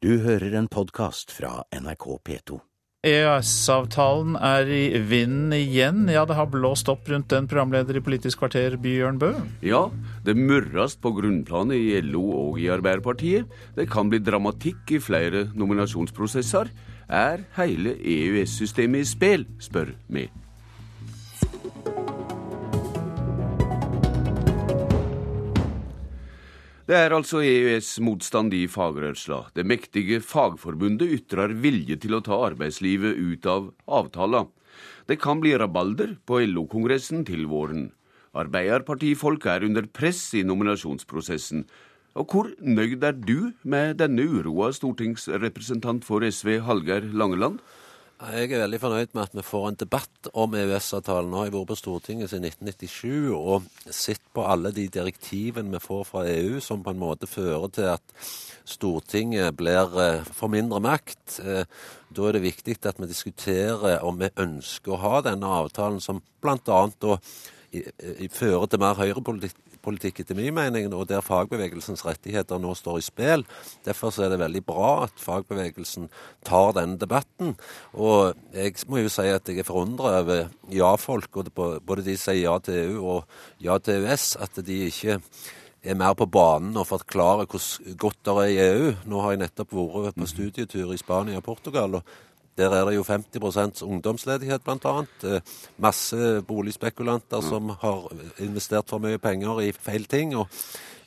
Du hører en podkast fra NRK P2. EØS-avtalen er i vinden igjen. Ja, det har blåst opp rundt den programleder i Politisk kvarter, Bjørn Bø. Ja, det murres på grunnplanet i LO og i Arbeiderpartiet. Det kan bli dramatikk i flere nominasjonsprosesser. Er hele EØS-systemet i spill, spør vi. Det er altså EØS-motstand i fagrørsla. Det mektige fagforbundet ytrer vilje til å ta arbeidslivet ut av avtala. Det kan bli rabalder på LO-kongressen til våren. Arbeiderpartifolk er under press i nominasjonsprosessen. Og hvor nøyd er du med denne uroa, stortingsrepresentant for SV Hallgeir Langeland? Jeg er veldig fornøyd med at vi får en debatt om EØS-avtalen. Nå har jeg vært på Stortinget siden 1997 og sett på alle de direktivene vi får fra EU som på en måte fører til at Stortinget blir, for får mindre makt. Eh, da er det viktig at vi diskuterer om vi ønsker å ha denne avtalen som bl.a. fører til mer høyrepolitikk politikk etter min mening, og der fagbevegelsens rettigheter nå står i spill. Derfor er det veldig bra at fagbevegelsen tar denne debatten. Og jeg må jo si at jeg er forundra over ja-folk, både de sier ja til EU og ja til EØS, at de ikke er mer på banen og forklarer hvor godt det er i EU. Nå har jeg nettopp vært på studietur i Spania og Portugal. og der er det jo 50% ungdomsledighet, bl.a. Eh, masse boligspekulanter som har investert for mye penger i feil ting. og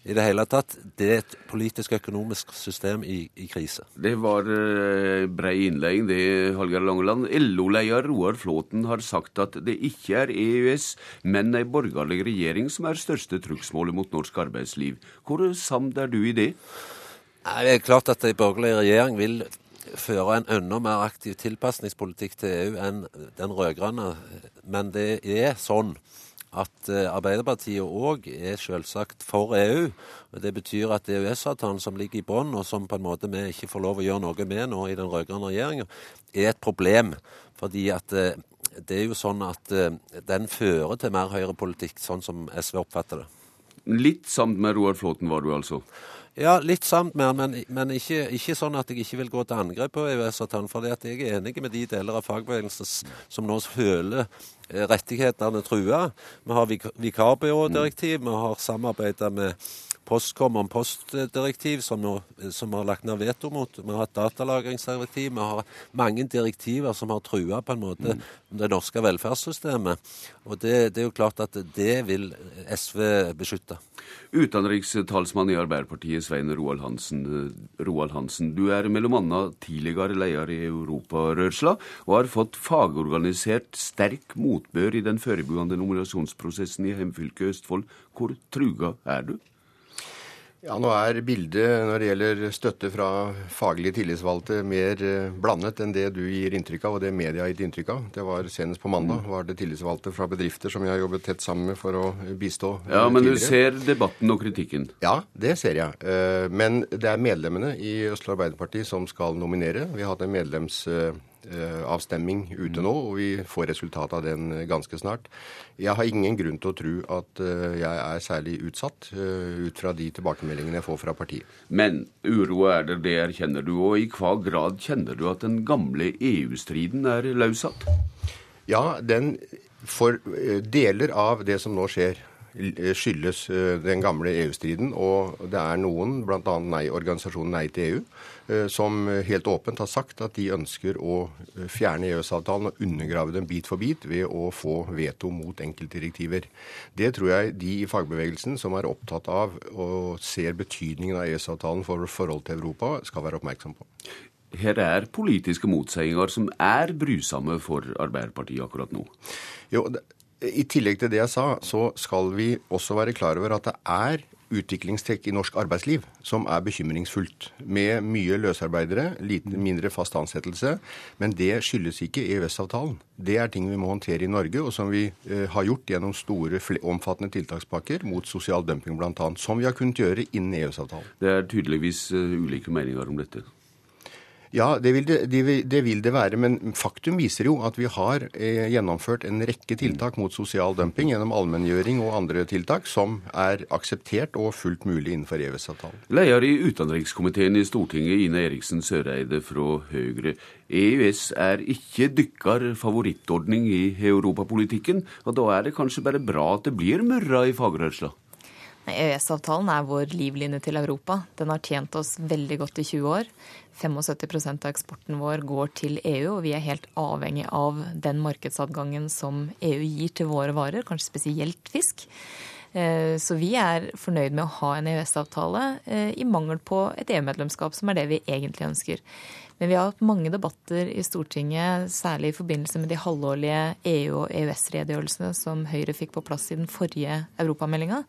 i det hele tatt, det er et politisk økonomisk system i, i krise. Det var uh, brei innledning, det, Hallgeir Langeland. LO-leder Roar Flåten har sagt at det ikke er EØS, men ei borgerlig regjering som er største trugsmålet mot norsk arbeidsliv. Hvor samd er du i det? Det er klart at ei borgerlig regjering vil føre en enda mer aktiv tilpasningspolitikk til EU enn den rød-grønne. Men det er sånn at eh, Arbeiderpartiet òg er selvsagt for EU. og Det betyr at EØS-avtalen som ligger i bånn, og som på en måte vi ikke får lov å gjøre noe med nå i den rød-grønne regjeringa, er et problem. Fordi at eh, det er jo sånn at eh, den fører til mer høyrepolitikk, sånn som SV oppfatter det. Litt sammen med Roar Flåten var du altså? Ja, litt samt med men, men ikke, ikke, sånn at jeg ikke vil gå til angrep på EØS-avtalen. For jeg er enig med de deler av fagbevegelsen som nå føler eh, rettighetene trua. Vi har vik vikarbyrådirektiv, vi har samarbeidet med Postkom om postdirektiv, som, som har lagt ned veto mot. Vi har hatt datalagringsdirektiv. Vi har mange direktiver som har trua på en måte mm. det norske velferdssystemet. Og det, det, er jo klart at det vil SV beskytte. Utenrikstalsmann i Arbeiderpartiet, Svein Roald Hansen. Roald Hansen. Du er bl.a. tidligere leder i Europarørsla og har fått fagorganisert sterk motbør i den forberedende nominasjonsprosessen i hjemfylket Østfold. Hvor truga er du? Ja, Nå er bildet når det gjelder støtte fra faglige tillitsvalgte mer eh, blandet enn det du gir inntrykk av, og det media har gitt inntrykk av. Det var Senest på mandag mm. var det tillitsvalgte fra bedrifter som jeg har jobbet tett sammen med for å bistå. Ja, Men tidligere. du ser debatten og kritikken? Ja, det ser jeg. Eh, men det er medlemmene i Østfold Arbeiderparti som skal nominere. Vi har hatt en medlems Eh, avstemning ute nå, og vi får resultatet av den ganske snart. Jeg har ingen grunn til å tro at eh, jeg er særlig utsatt, eh, ut fra de tilbakemeldingene jeg får fra partiet. Men uro er det, det erkjenner du. Og i hva grad kjenner du at den gamle EU-striden er løssatt? Ja, den for deler av det som nå skjer, skyldes den gamle EU-striden. Og det er noen, bl.a. Nei, organisasjonen Nei til EU, Eh, som helt åpent har sagt at de ønsker å eh, fjerne EØS-avtalen og undergrave den bit for bit ved å få veto mot enkeltdirektiver. Det tror jeg de i fagbevegelsen som er opptatt av og ser betydningen av EØS-avtalen for forhold til Europa, skal være oppmerksom på. Her er politiske motseiinger som er brysomme for Arbeiderpartiet akkurat nå. Jo, I tillegg til det jeg sa, så skal vi også være klar over at det er utviklingstrekk i norsk arbeidsliv som er bekymringsfullt. Med mye løsarbeidere, liten, mindre fast ansettelse. Men det skyldes ikke EØS-avtalen. Det er ting vi må håndtere i Norge, og som vi eh, har gjort gjennom store, omfattende tiltakspakker mot sosial dumping bl.a. Som vi har kunnet gjøre innen EØS-avtalen. Det er tydeligvis uh, ulike meninger om dette. Ja, det vil det, det, vil, det være. Men faktum viser jo at vi har eh, gjennomført en rekke tiltak mot sosial dumping gjennom allmenngjøring og andre tiltak som er akseptert og fullt mulig innenfor EØS-avtalen. Leder i utenrikskomiteen i Stortinget, Ine Eriksen Søreide fra Høyre. EØS er ikke dykkar favorittordning i europapolitikken, og da er det kanskje bare bra at det blir mørra i fagrørsla? EØS-avtalen er vår livline til Europa. Den har tjent oss veldig godt i 20 år. 75% av eksporten vår går til EU, og vi er helt avhengig av den markedsadgangen som EU gir til våre varer, kanskje spesielt fisk. Eh, så vi er fornøyd med å ha en EØS-avtale eh, i mangel på et EU-medlemskap, som er det vi egentlig ønsker. Men vi har hatt mange debatter i Stortinget, særlig i forbindelse med de halvårlige EU- og EØS-redegjørelsene som Høyre fikk på plass i den forrige europameldinga.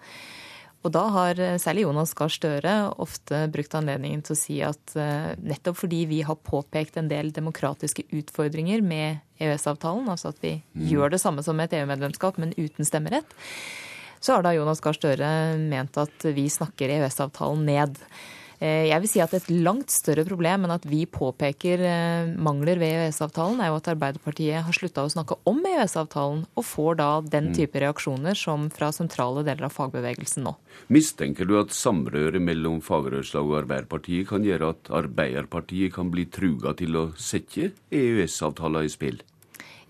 Og da har eh, særlig Jonas Gahr Støre ofte brukt anledningen til å si at eh, nettopp fordi vi har påpekt en del demokratiske utfordringer med EØS-avtalen, altså at vi mm. gjør det samme som et EU-medlemskap, men uten stemmerett, så har da Jonas Gahr Støre ment at vi snakker EØS-avtalen ned. Eh, jeg vil si at et langt større problem enn at vi påpeker eh, mangler ved EØS-avtalen, er jo at Arbeiderpartiet har slutta å snakke om EØS-avtalen, og får da den mm. type reaksjoner som fra sentrale deler av fagbevegelsen nå. Mistenker du at samrøret mellom fagrørsla og Arbeiderpartiet kan gjøre at Arbeiderpartiet kan bli truga til å sette EØS-avtalen i spill?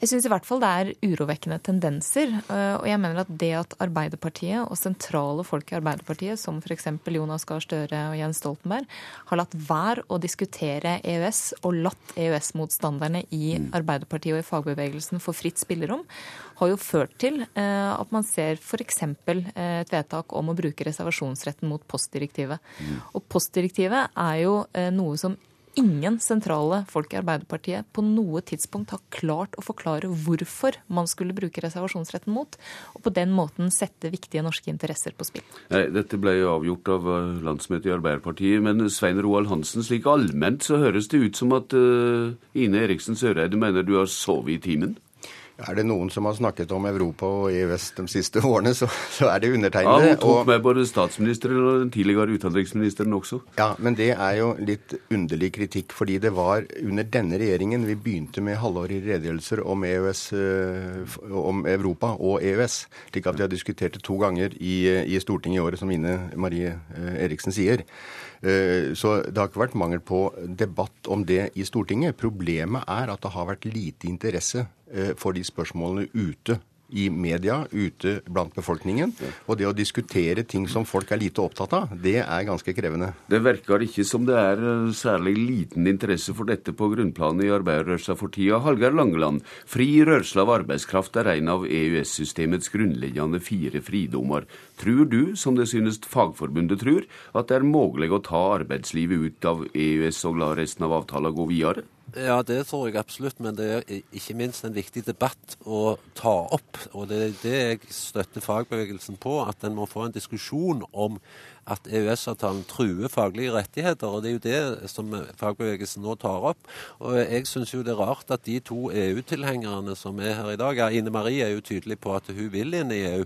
Jeg syns i hvert fall det er urovekkende tendenser. Eh, og jeg mener at det at Arbeiderpartiet og sentrale folk i Arbeiderpartiet, som f.eks. Jonas Gahr Støre og Jens Stoltenberg, har latt være å diskutere EØS og latt EØS-motstanderne i mm. Arbeiderpartiet og i fagbevegelsen få fritt spillerom, har jo ført til eh, at man ser f.eks. Eh, et vedtak om å bruke reservasjonsretten mot postdirektivet. Mm. Og postdirektivet er jo noe som ingen sentrale folk i Arbeiderpartiet på noe tidspunkt har klart å forklare hvorfor man skulle bruke reservasjonsretten mot, og på den måten sette viktige norske interesser på spill. Nei, dette ble jo avgjort av eh, landsmøtet i Arbeiderpartiet, men Svein Roald Hansen, slik allment så høres det ut som at uh, Ine Eriksen Søreide mener du har sovet i timen? Er det noen som har snakket om Europa og EØS de siste årene, så, så er det undertegnede. Ja, Hun tok og, med både statsministeren og den tidligere utenriksministeren også. Ja, men det er jo litt underlig kritikk, fordi det var under denne regjeringen vi begynte med halvårige redegjørelser om, EØS, eh, om Europa og EØS. Slik at vi har diskutert det to ganger i, i Stortinget i året, som Ine Marie eh, Eriksen sier. Eh, så det har ikke vært mangel på debatt om det i Stortinget. Problemet er at det har vært lite interesse Eh, for de spørsmålene ute i media, ute blant befolkningen. Og det å diskutere ting som folk er lite opptatt av, det er ganske krevende. Det virker ikke som det er eh, særlig liten interesse for dette på grunnplanet i arbeiderrørsla for tida. Hallgeir Langeland, fri rørsle av arbeidskraft er en av EØS-systemets grunnleggende fire fridommer. Tror du, som det synes Fagforbundet tror, at det er mulig å ta arbeidslivet ut av EØS og la resten av avtalen gå videre? Ja, det tror jeg absolutt, men det er ikke minst en viktig debatt å ta opp. Og det er det jeg støtter fagbevegelsen på, at en må få en diskusjon om at EØS-avtalen truer faglige rettigheter. og Det er jo det som fagbevegelsen nå tar opp. Og Jeg syns jo det er rart at de to EU-tilhengerne som er her i dag ja, Ine Marie er jo tydelig på at hun vil inn i EU.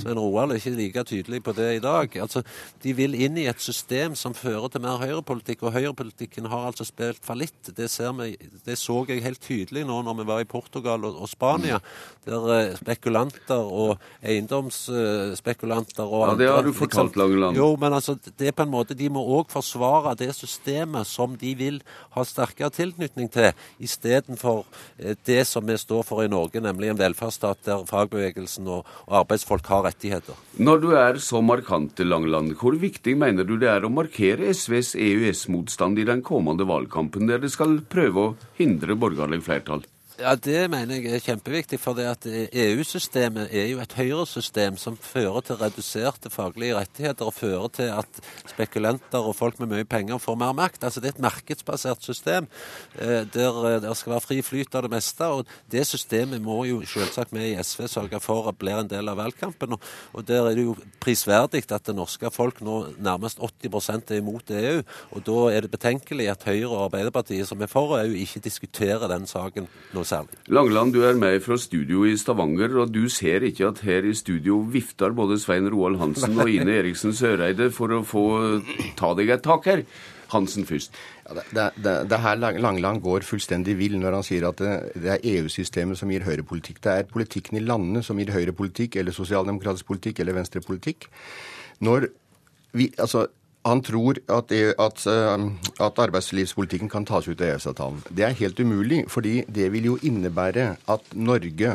Svein Roald er ikke like tydelig på det i dag. Altså, De vil inn i et system som fører til mer høyrepolitikk, og høyrepolitikken har altså spilt fallitt. Det, vi, det så jeg helt tydelig nå når vi var i Portugal og, og Spania, der uh, spekulanter og eiendomsspekulanter og andre Ja, det har du fortalt, liksom, Langeland. Jo, men altså, det er på en måte, de må òg forsvare det systemet som de vil ha sterkere tilknytning til, istedenfor eh, det som vi står for i Norge, nemlig en velferdsstat der fagbevegelsen og, og arbeidsfolk har rettigheter. Når du er så markant, Langeland, hvor viktig mener du det er å markere SVs EØS-motstand i den kommende valgkampen, der de skal prøve å hindre borgerlig flertall? Ja, Det mener jeg er kjempeviktig. For EU-systemet er jo et høyresystem som fører til reduserte faglige rettigheter og fører til at spekulanter og folk med mye penger får mer makt. Altså Det er et markedsbasert system eh, der eh, det skal være fri flyt av det meste. og Det systemet må jo selvsagt vi i SV sørge for at blir en del av valgkampen. Og, Der er det jo prisverdig at det norske folk nå nærmest 80% er imot EU. og Da er det betenkelig at Høyre og Arbeiderpartiet, som er for EU, ikke diskuterer den saken noe særlig. Langeland, du er med fra studio i Stavanger, og du ser ikke at her i studio vifter både Svein Roald Hansen og Ine Eriksen Søreide for å få ta deg et tak her. Hansen først. Ja, det, det, det, her Langeland går fullstendig vill når han sier at det, det er EU-systemet som gir høyrepolitikk. Det er politikken i landene som gir høyrepolitikk, eller sosialdemokratisk politikk, eller venstrepolitikk. Når vi, altså, han tror at, at, at, arbeidslivspolitikken kan tas ut av EØS-avtalen. Det er helt umulig, fordi det vil jo innebære at Norge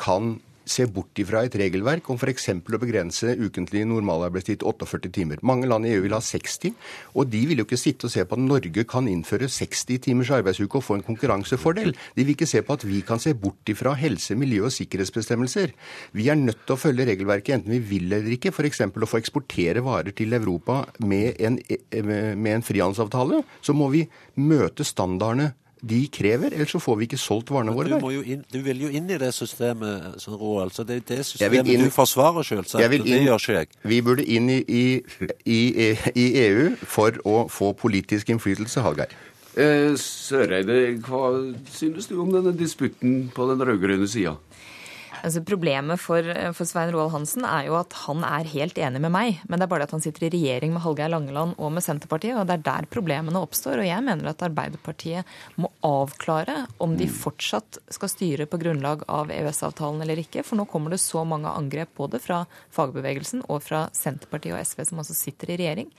kan se bort ifra et regelverk om f.eks. å begrense ukentlig normalarbeidstid til 48 timer. Mange land i EU vil ha 60, og de vil jo ikke sitte og se på at Norge kan innføre 60 timers arbeidsuke og få en konkurransefordel. De vil ikke se på at vi kan se bort ifra helse-, miljø- og sikkerhetsbestemmelser. Vi er nødt til å følge regelverket enten vi vil eller ikke. F.eks. å få eksportere varer til Europa med en, med en frihandelsavtale. Så må vi møte standardene de krever, ellers så får vi ikke solgt varene våre du, inn, du, vil jo inn i det systemet, sånn, Roald. Så det er det systemet inn, du forsvarer selvsagt, og det gjør ikke jeg. Vi burde inn i, i, i, i, EU for å få politisk innflytelse, Hallgeir. Eh, Søreide, hva synes du om denne disputten på den rød-grønne sida? Altså Problemet for, for, Svein Roald Hansen er jo at han er helt enig med meg. Men det er bare at han sitter i regjering med Hallgeir Langeland og med Senterpartiet. Og det er der problemene oppstår. Og jeg mener at Arbeiderpartiet må avklare om de fortsatt skal styre på grunnlag av EØS-avtalen eller ikke. For nå kommer det så mange angrep både fra fagbevegelsen og fra Senterpartiet og SV, som altså sitter i regjering.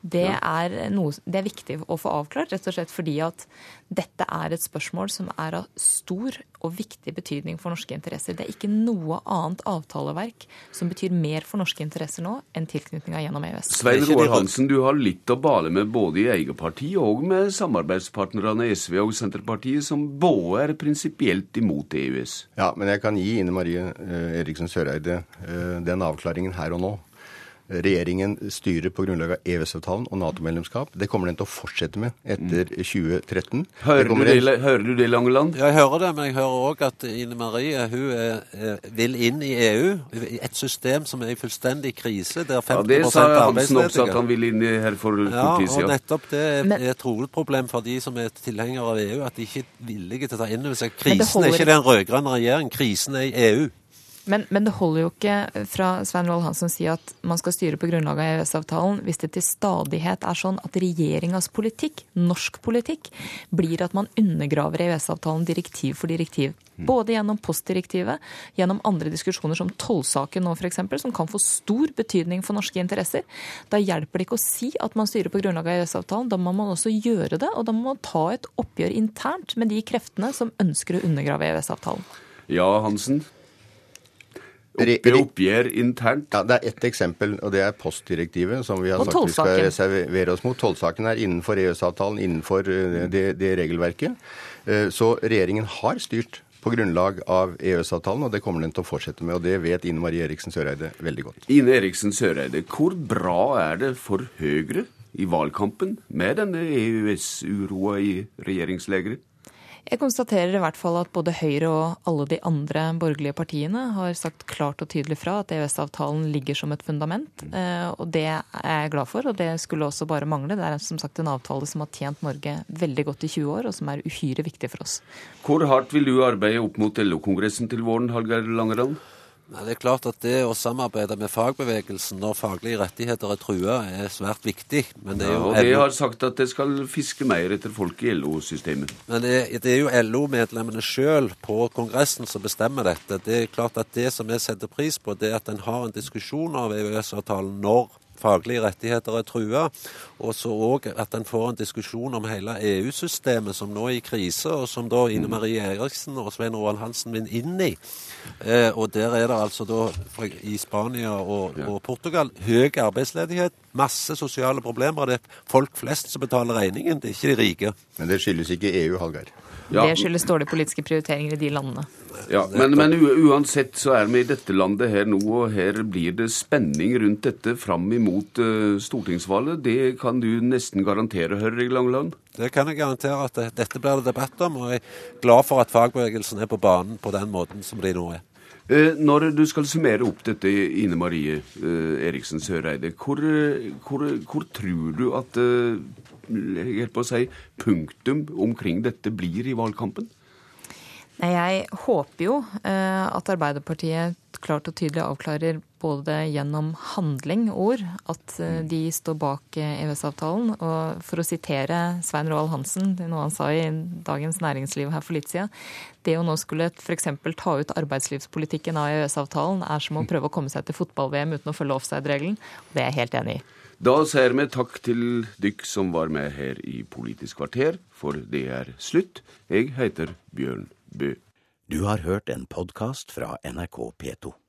Det er, noe, det er viktig å få avklart, rett og slett fordi at dette er et spørsmål som er av stor og viktig betydning for norske interesser. Det er ikke noe annet avtaleverk som betyr mer for norske interesser nå enn tilknytninga gjennom EØS. Svein Roar Hansen, du har litt å bale med både i eget parti og med samarbeidspartnerne SV og Senterpartiet, som både er prinsipielt imot EØS. Ja, men jeg kan gi Ine Marie eh, Eriksen Søreide eh, den avklaringen her og nå. Regjeringen styrer på grunnlag av EØS-avtalen og Nato-medlemskap. Det kommer den til å fortsette med etter 2013. Hører, du det, en... hører du det, Langeland? Ja, jeg hører det, men jeg hører òg at Ine Marie hun er, er, vil inn i EU. Et system som er i fullstendig krise, der 50 ja, Det sa Hansen også at han vil inn i her for ja, kort tid siden. Ja, Og nettopp det er, er et hovedproblem for de som er tilhengere av EU, at de ikke er villige til å ta inn over seg krisen. er ikke den rød-grønne regjeringen, krisen er i EU. Men, men, det holder jo ikke fra Svein Roald Hansen å si at man skal styre på grunnlag av EØS-avtalen hvis det til stadighet er sånn at regjeringas politikk, norsk politikk, blir at man undergraver EØS-avtalen direktiv for direktiv. Både gjennom postdirektivet, gjennom andre diskusjoner som tollsaken nå f.eks., som kan få stor betydning for norske interesser. Da hjelper det ikke å si at man styrer på grunnlag av EØS-avtalen. Da må man også gjøre det, og da må man ta et oppgjør internt med de kreftene som ønsker å undergrave EØS-avtalen. Ja, Hansen? Oppgjør internt? Ja, Det er ett eksempel, og det er postdirektivet, som vi har sagt vi skal reservere oss mot. Tollsaken er innenfor EØS-avtalen, innenfor eh, det, det regelverket. Eh, så regjeringen har styrt på grunnlag av EØS-avtalen, og det kommer den til å fortsette med. og Det vet Ine Marie Eriksen Søreide veldig godt. Ine Eriksen Søreide, hvor bra er det for Høyre i valgkampen med denne EØS-uroa i regjeringslegeret? Jeg konstaterer i hvert fall at både Høyre og alle de andre borgerlige partiene har sagt klart og tydelig fra at EØS-avtalen ligger som et fundament. Eh, og det er jeg glad for, og det skulle også bare mangle. Det er som sagt en avtale som har tjent Norge veldig godt i 20 år, og som er uhyre viktig for oss. Hvor hardt vil du arbeide opp mot LO-kongressen til våren, Hallgeir Langeland? Nei, det er klart at det å samarbeide med fagbevegelsen når faglige rettigheter er trua, er svært viktig. Men det er jo ja, og de har sagt at det skal fiske mer etter folk i LO-systemet. Men det, det, er jo LO-medlemmene sjøl på Kongressen som bestemmer dette. Det er klart at det som jeg setter pris på, det er at en har en diskusjon av EØS-avtalen når faglige rettigheter er trua. Og så òg at en får en diskusjon om hele EU-systemet, som nå er i krise, og som da Ine Marie Eriksen og Svein Roald Hansen vil inn i. Eh, og der er det altså da i Spania og, og, Portugal høy arbeidsledighet, masse sosiale problemer. Det er folk flest som betaler regningen, det er ikke de rike. Men det skyldes ikke EU, Hallgeir? Ja. Det skyldes dårlige politiske prioriteringer i de landene. Ja, Men, men uansett så er vi i dette landet her nå, og her blir det spenning rundt dette fram imot uh, stortingsvalget. Det kan du nesten garantere, Hørre Langeland? Det kan jeg garantere at det, dette blir det debatt om, og jeg er glad for at fagbevegelsen er på banen på den måten som de nå er. Eh, når du skal summere opp dette, Ine Marie eh, Eriksen Søreide, hvor, hvor, hvor tror du at jeg på å si, punktum omkring dette blir i valgkampen? Nei, Jeg håper jo eh, at Arbeiderpartiet klart og tydelig avklarer både gjennom handling og ord at eh, de står bak eh, EØS-avtalen. Og for å sitere Svein Roald Hansen, det er noe han sa i Dagens Næringsliv her for litt siden, det å nå skulle f.eks. ta ut arbeidslivspolitikken av EØS-avtalen er som å prøve å komme seg til fotball-VM uten å følge offside-regelen. Og det er jeg helt enig i. Da sier vi takk til dykk som var med her i Politisk kvarter, for det er slutt. Jeg heter Bjørn Bø. Du har hørt en podkast fra NRK P2.